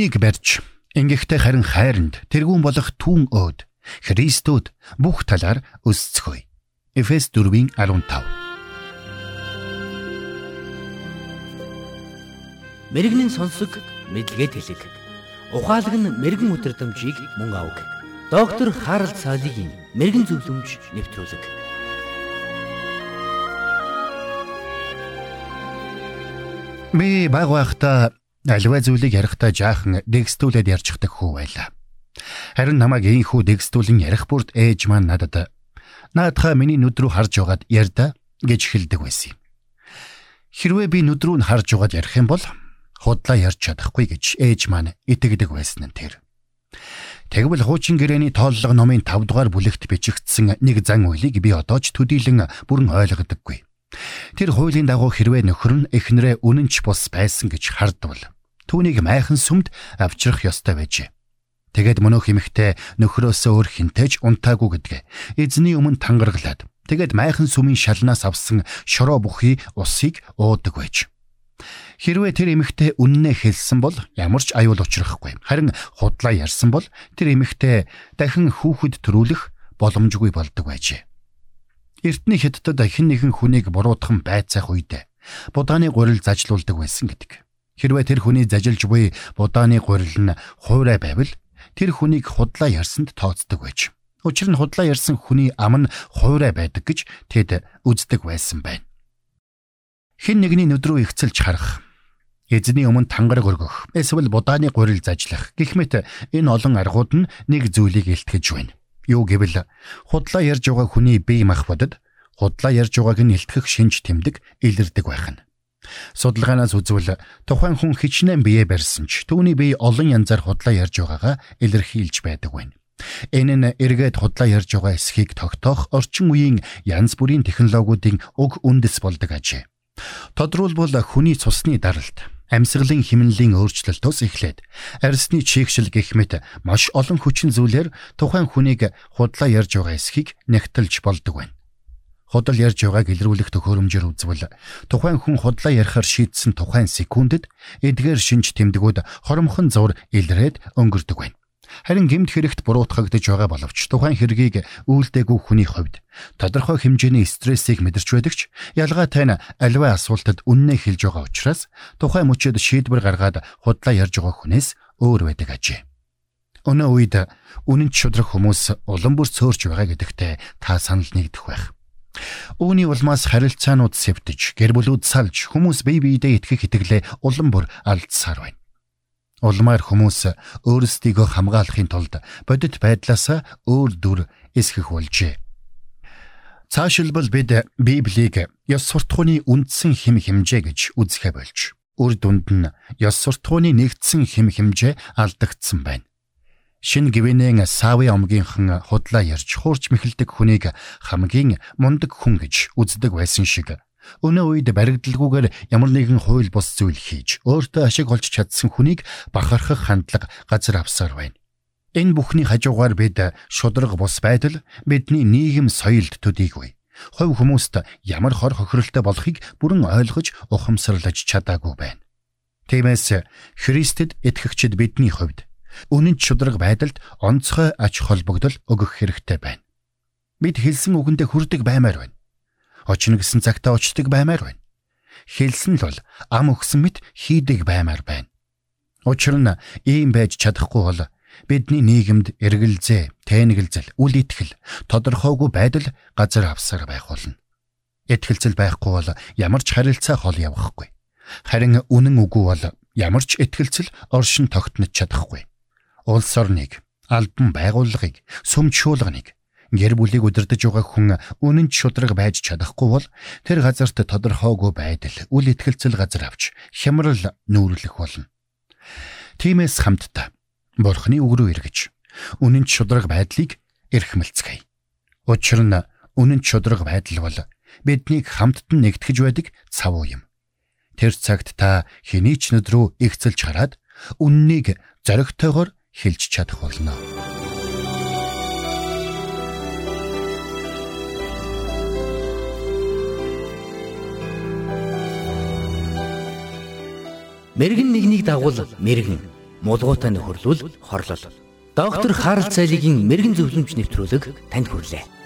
Үүнийг барьж ингэхдээ харин хайранд тэргүүн болох түүн өөд Христүүд бүх талаар өсцгөөе. Эфес 4-15 Мэргэний сонсог мэдлэгэд хэлэг. Ухаалаг нь мэрэгэн өдрөмжийг мөн авах. Доктор Харалт цаалогийн мэрэгэн зөвлөмж нэвтрүүлэг. Би баг байхдаа аливаа зүйлийг ярихдаа жаахан дэгстүүлээд ярьчихдаг хүү байлаа. Харин намайг ийхүү дэгстүүлэн ярих бүрд ээж маань надад наадхаа миний нүд рүү харж байгаад ярьда гэж хэлдэг байсан юм. Хэрвээ би нүд рүү нь харж байгаад ярих юм бол худлаа ярьж чадахгүй гэж ээж маань итгэдэг байсан нь тэр. Тэгвэл хуучин гэрээний тооллого номын 5 дугаар бүлэгт бичигдсэн нэг зан үйлийг би одоо ч төдийлөн бүрэн ойлгодоггүй. Тэр хуулийн дагуу хэрвээ нөхөр нь эхнэрээ үнэнч бус байсан гэж хардвал түүнийг майхан сүмд авчрах ёстой байжээ. Тэгээд мөнөх эмэгтэй нөхрөөсөө өөр хинтэж унтаагүй гэдгээ эзний өмнө тангараглаад тэгээд майхан сүмийн шалнаас авсан шороо бүхий усыг уудаг байж. Хэрвээ тэр эмэгтэй үннээ хэлсэн бол ямар ч аюул учрахгүй. Харин худлаа ярьсан бол тэр эмэгтэй дахин хүүхэд төрүүлэх боломжгүй болдог байжээ. Эртний хятадд хэн нэгэн хүнийг буруутхан байцаах үед будааны гурил зажлуулдаг байсан гэдэг. Хэрвээ тэр хүний зажилж буй будааны гурил нь хуурай байвал тэр хүнийг худлаа ярьсанд тооцдог байж. Учир нь худлаа ярьсан хүний ам нь хуурай байдаг гэж тэд үздэг байсан байна. Хэн нэгний нүд рүү ихцэлж харах эзний өмнө тангараг өргөх эсвэл будааны гурил зажлах гэх мэт энэ олон аргууд нь нэг зүйлийг илтгэж байна. Юу гэвэл худлаа ярьж байгаа хүний бие махбодод худлаа ярьж байгааг нь илтгэх шинж тэмдэг илэрдэг байх нь. Судалгаанаас үзвэл тухайн хүн хичнээн бие барьсан ч түүний бие олон янзаар худлаа ярьж байгаагаа илэрхийлж байдаг байна. Энэ нь эргээд худлаа ярьж байгаа эсхийг тогтоох орчин үеийн янз бүрийн технологиудын уг үндэс болдог ажээ. Тодруулбал хүний цусны даралт амьсгалын химнэлийн өөрчлөлтөөс эхлээд арьсны чийгшил гэх мэт маш олон хүчин зүйлээр тухайн хүнийг худлаа ярьж байгаа эсхийг нэгтэлж болдог байна. Худал ярьж байгааг илрүүлэх төхөөрөмжөөр үзвэл тухайн хүн худлаа ярихаар шийдсэн тухайн секундэд эдгээр шинж тэмдгүүд хоромхон зур илрээд өнгөрдөг байна. Харин гэмт хэрэгт буруутгагдж байгаа боловч тухайн хэргийг үйлдэггүй хүний хувьд тодорхой хэмжээний стрессийг мэдэрч байдаг ч ялгаатай нь аливаа асуултад үннээ хэлж байгаа учраас тухайн мөчөд шийдвэр гаргаад худлаа ярьж байгаа хүнээс өөр байдаг ажээ. Өнөө үед үнэн шудрах хүмүүс улам бүр цөөрч байгаа гэдэгтээ та санал нэгдэх байх. Үүний улмаас харилцаанууд сэвтэж, гэр бүлүүд салж, хүмүүс бие биедээ итгэх итгэлээ улам бүр алдсаар байна. Улмаар хүмүүс өөрсдийгөө хамгаалахын тулд бодит байдлаасаа өөр дүр эсгэх болжээ. Цаашилбал бид Библийг ёс суртахууны үндсэн хэм хэмжээ гэж үзэхэ болж, үр дүнд нь ёс суртахууны нэгдсэн хэм хэмжээ алдагдсан байна. Шин гвэнэн Сави омгийнхан худлаа ярьж хуурч мэхэлдэг хүнийг хамгийн мундаг хүн гэж үздэг байсан шиг Өнөө үед баригдалгүйгээр ямар нэгэн хууль бус зүйл хийж өөртөө ашиг олж чадсан хүнийг бахархах хандлага газар авсаар байна. Энэ бүхний хажуугаар бид шудраг бус байдал бидний нийгэм соёлд төдийгүй. Хов хүмүүст ямар хор хохиролтой болохыг бүрэн ойлгож ухамсарлаж чадаагүй байна. Тиймээс Христэд итгэгчид бидний хувьд үнэн шудраг байдалд онцгой ач холбогдол өгөх хэрэгтэй байна. Бид хэлсэн үгэндээ хүрдэг баймаар байна очно гэсэн цагтаа очдөг баймаар байна. Хэлсэн л бол ам өгсөн мэт хийдэг баймаар байна. Учир нь ийм байж чадахгүй бол бидний нийгэмд эргэлзээ, тэнэгэлзэл, үл итгэл, тодорхойгүй байдал газар авсаар байх болно. Итгэлцэл байхгүй бол ямар ч харилцаа хол явахгүй. Харин үнэн үгүй бол ямар ч итгэлцэл оршин тогтнож чадахгүй. Улс орныг, албан байгууллагыг, сүмж шуулганыг гэр бүлийг удирдах байгаа хүн үнэн шудраг байж чадахгүй бол тэр газарт тодорхойгүй байдал үл итгэлцэл газар авч хямрал нүүрлэх болно. Тимээс хамтдаа Бурхны үг рүү эргэж үнэн шудраг байдлыг эрхмэлцгээе. Учир нь үнэн шудраг байдал бол биднийг хамтд нь нэгтгэж байдаг цав юм. Тэр цагт та хэний ч нүд рүү ихцэлж хараад үннийг зоригтойгоор хэлж чадах болно. Мэргэн нэгнийг дагуул мэргэн. мулгуутай нөхөрлөл, хорлол. Доктор Харалт цайлигийн мэрэгэн зөвлөмж нэвтрүүлэг танд хүрэлээ.